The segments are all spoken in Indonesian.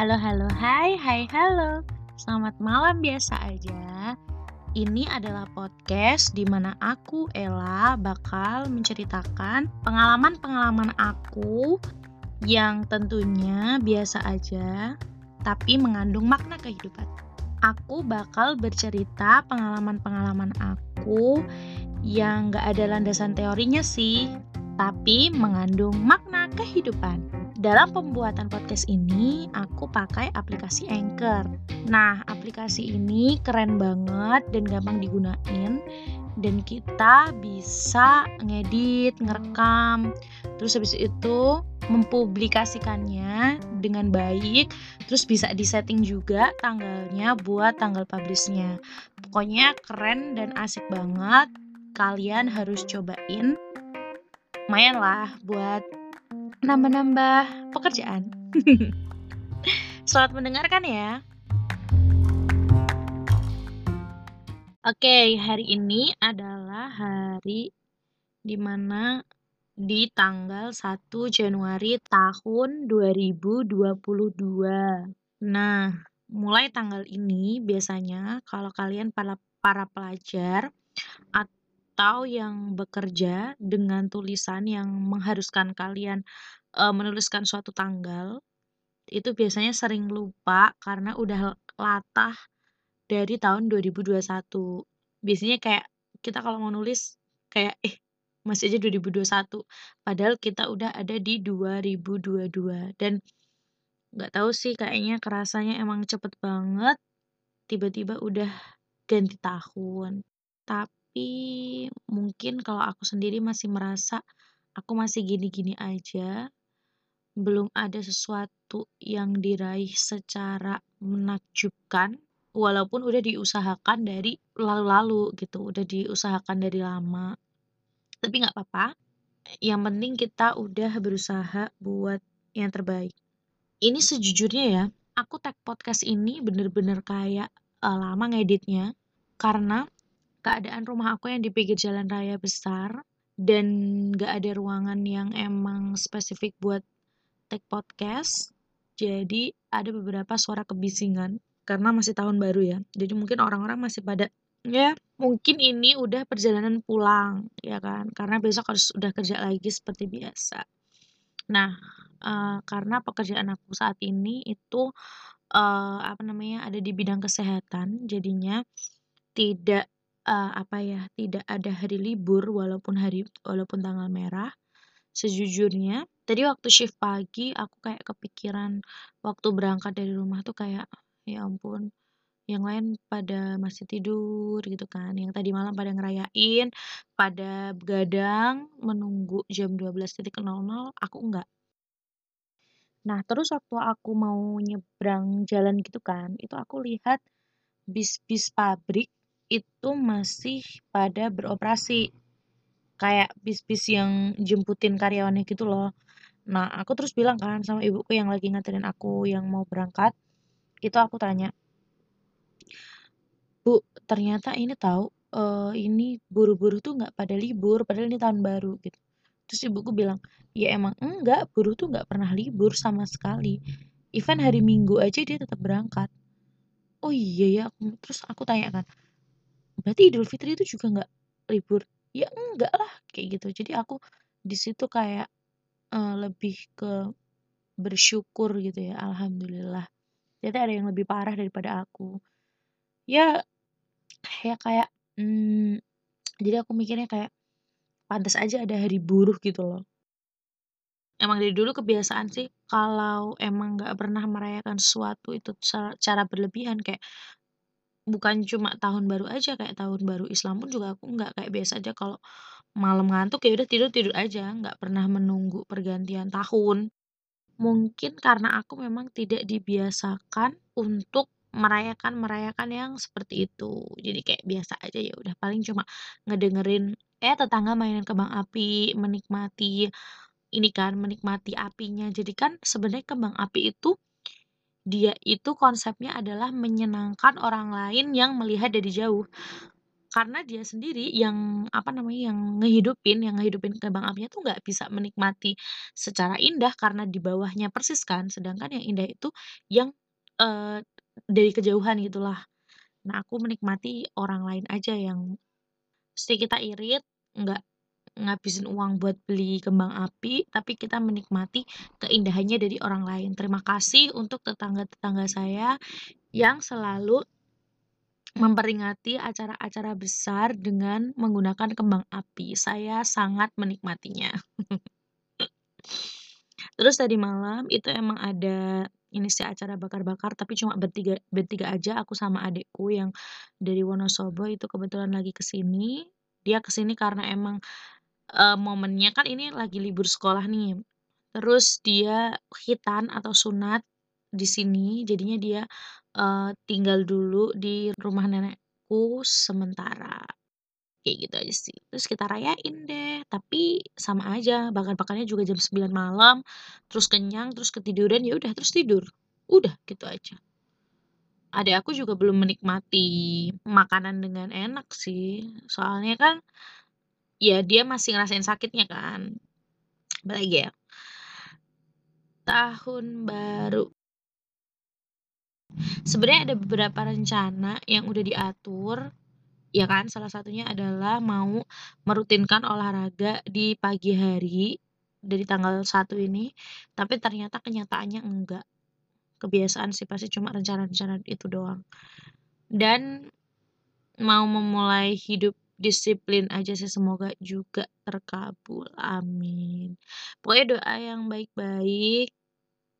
Halo, halo, hai, hai, halo. Selamat malam biasa aja. Ini adalah podcast di mana aku, Ella, bakal menceritakan pengalaman-pengalaman aku yang tentunya biasa aja, tapi mengandung makna kehidupan. Aku bakal bercerita pengalaman-pengalaman aku yang gak ada landasan teorinya sih, tapi mengandung makna kehidupan. Dalam pembuatan podcast ini, aku pakai aplikasi Anchor. Nah, aplikasi ini keren banget dan gampang digunain. Dan kita bisa ngedit, ngerekam, terus habis itu mempublikasikannya dengan baik. Terus bisa disetting juga tanggalnya buat tanggal publishnya. Pokoknya keren dan asik banget. Kalian harus cobain. Lumayan lah buat nambah-nambah pekerjaan. Selamat mendengarkan ya. Oke, hari ini adalah hari di mana di tanggal 1 Januari tahun 2022. Nah, mulai tanggal ini biasanya kalau kalian para para pelajar atau yang bekerja dengan tulisan yang mengharuskan kalian uh, menuliskan suatu tanggal, itu biasanya sering lupa karena udah latah dari tahun 2021. Biasanya kayak kita kalau mau nulis kayak eh masih aja 2021 padahal kita udah ada di 2022 dan nggak tahu sih kayaknya kerasanya emang cepet banget tiba-tiba udah ganti tahun tapi tapi mungkin kalau aku sendiri masih merasa aku masih gini-gini aja, belum ada sesuatu yang diraih secara menakjubkan, walaupun udah diusahakan dari lalu-lalu gitu, udah diusahakan dari lama. Tapi nggak apa-apa, yang penting kita udah berusaha buat yang terbaik. Ini sejujurnya ya, aku tag podcast ini bener-bener kayak uh, lama ngeditnya, karena keadaan rumah aku yang di pinggir jalan raya besar dan gak ada ruangan yang emang spesifik buat take podcast. Jadi ada beberapa suara kebisingan karena masih tahun baru ya. Jadi mungkin orang-orang masih pada ya mungkin ini udah perjalanan pulang ya kan karena besok harus udah kerja lagi seperti biasa. Nah, uh, karena pekerjaan aku saat ini itu uh, apa namanya ada di bidang kesehatan, jadinya tidak uh, apa ya, tidak ada hari libur walaupun hari walaupun tanggal merah. Sejujurnya, tadi waktu shift pagi aku kayak kepikiran waktu berangkat dari rumah tuh kayak, ya ampun, yang lain pada masih tidur gitu kan, yang tadi malam pada ngerayain, pada begadang menunggu jam 12.00, aku enggak. Nah, terus waktu aku mau nyebrang jalan gitu kan, itu aku lihat bis-bis pabrik itu masih pada beroperasi. Kayak bis-bis yang jemputin karyawannya gitu loh. Nah, aku terus bilang kan sama ibuku yang lagi nganterin aku yang mau berangkat, itu aku tanya, Bu, ternyata ini tahu uh, ini buru-buru tuh nggak pada libur, padahal ini tahun baru gitu. Terus ibuku bilang, ya emang enggak, buruh tuh nggak pernah libur sama sekali. Even hari Minggu aja dia tetap berangkat. Oh iya ya, terus aku tanya kan, berarti Idul Fitri itu juga nggak libur? Ya enggak lah kayak gitu. Jadi aku di situ kayak uh, lebih ke bersyukur gitu ya alhamdulillah. Jadi ada yang lebih parah daripada aku. Ya ya kayak hmm, jadi aku mikirnya kayak pantas aja ada hari buruh gitu loh. Emang dari dulu kebiasaan sih kalau emang nggak pernah merayakan sesuatu itu cara berlebihan kayak bukan cuma tahun baru aja, kayak tahun baru Islam pun juga aku nggak, kayak biasa aja kalau malam ngantuk ya udah tidur-tidur aja, nggak pernah menunggu pergantian tahun. Mungkin karena aku memang tidak dibiasakan untuk merayakan-merayakan yang seperti itu. Jadi kayak biasa aja ya udah paling cuma ngedengerin eh tetangga mainan kembang api, menikmati ini kan, menikmati apinya. Jadi kan sebenarnya kembang api itu dia itu konsepnya adalah menyenangkan orang lain yang melihat dari jauh. karena dia sendiri yang, apa namanya, yang ngehidupin yang ngehidupin kembang apinya tuh nggak bisa menikmati secara indah karena di bawahnya persis kan, sedangkan yang indah itu yang, eee, dari kejauhan gitulah. Nah, aku menikmati orang lain aja yang mesti kita irit, nggak ngabisin uang buat beli kembang api, tapi kita menikmati keindahannya dari orang lain. Terima kasih untuk tetangga-tetangga saya yang selalu memperingati acara-acara besar dengan menggunakan kembang api. Saya sangat menikmatinya. Terus tadi malam itu emang ada ini sih acara bakar-bakar tapi cuma bertiga bertiga aja aku sama adikku yang dari Wonosobo itu kebetulan lagi ke sini. Dia ke sini karena emang, eee, momennya kan ini lagi libur sekolah nih. Terus dia khitan atau sunat di sini, jadinya dia, eee, tinggal dulu di rumah nenekku sementara. Kayak gitu aja sih. Terus kita rayain deh, tapi sama aja bakar-bakarnya juga jam 9 malam, terus kenyang, terus ketiduran, ya udah terus tidur. Udah gitu aja. Adik aku juga belum menikmati makanan dengan enak sih, soalnya kan ya dia masih ngerasain sakitnya kan. Apalagi ya? Tahun baru. Sebenarnya ada beberapa rencana yang udah diatur, ya kan, salah satunya adalah mau merutinkan olahraga di pagi hari dari tanggal 1 ini, tapi ternyata kenyataannya enggak. Kebiasaan sih pasti cuma rencana-rencana itu doang. Dan mau memulai hidup disiplin aja sih semoga juga terkabul, amin. Pokoknya doa yang baik-baik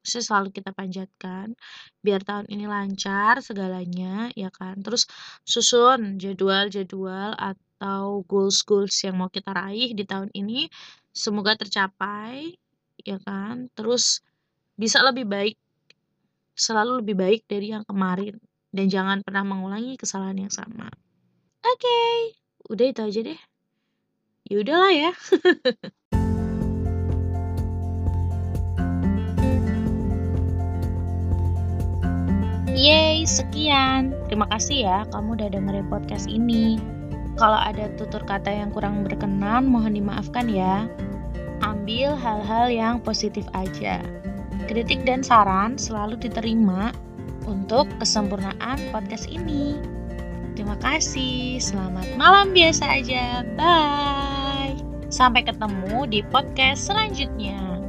selalu kita panjatkan biar tahun ini lancar segalanya ya kan. Terus susun jadwal-jadwal atau goals-goals yang mau kita raih di tahun ini semoga tercapai ya kan. Terus bisa lebih baik selalu lebih baik dari yang kemarin dan jangan pernah mengulangi kesalahan yang sama. Oke, udah itu aja deh. Ya udahlah ya. Yeay, sekian. Terima kasih ya kamu udah dengerin podcast ini. Kalau ada tutur kata yang kurang berkenan, mohon dimaafkan ya. Ambil hal-hal yang positif aja. Kritik dan saran selalu diterima untuk kesempurnaan podcast ini. Kasih. Selamat malam biasa aja. Bye. Sampai ketemu di podcast selanjutnya.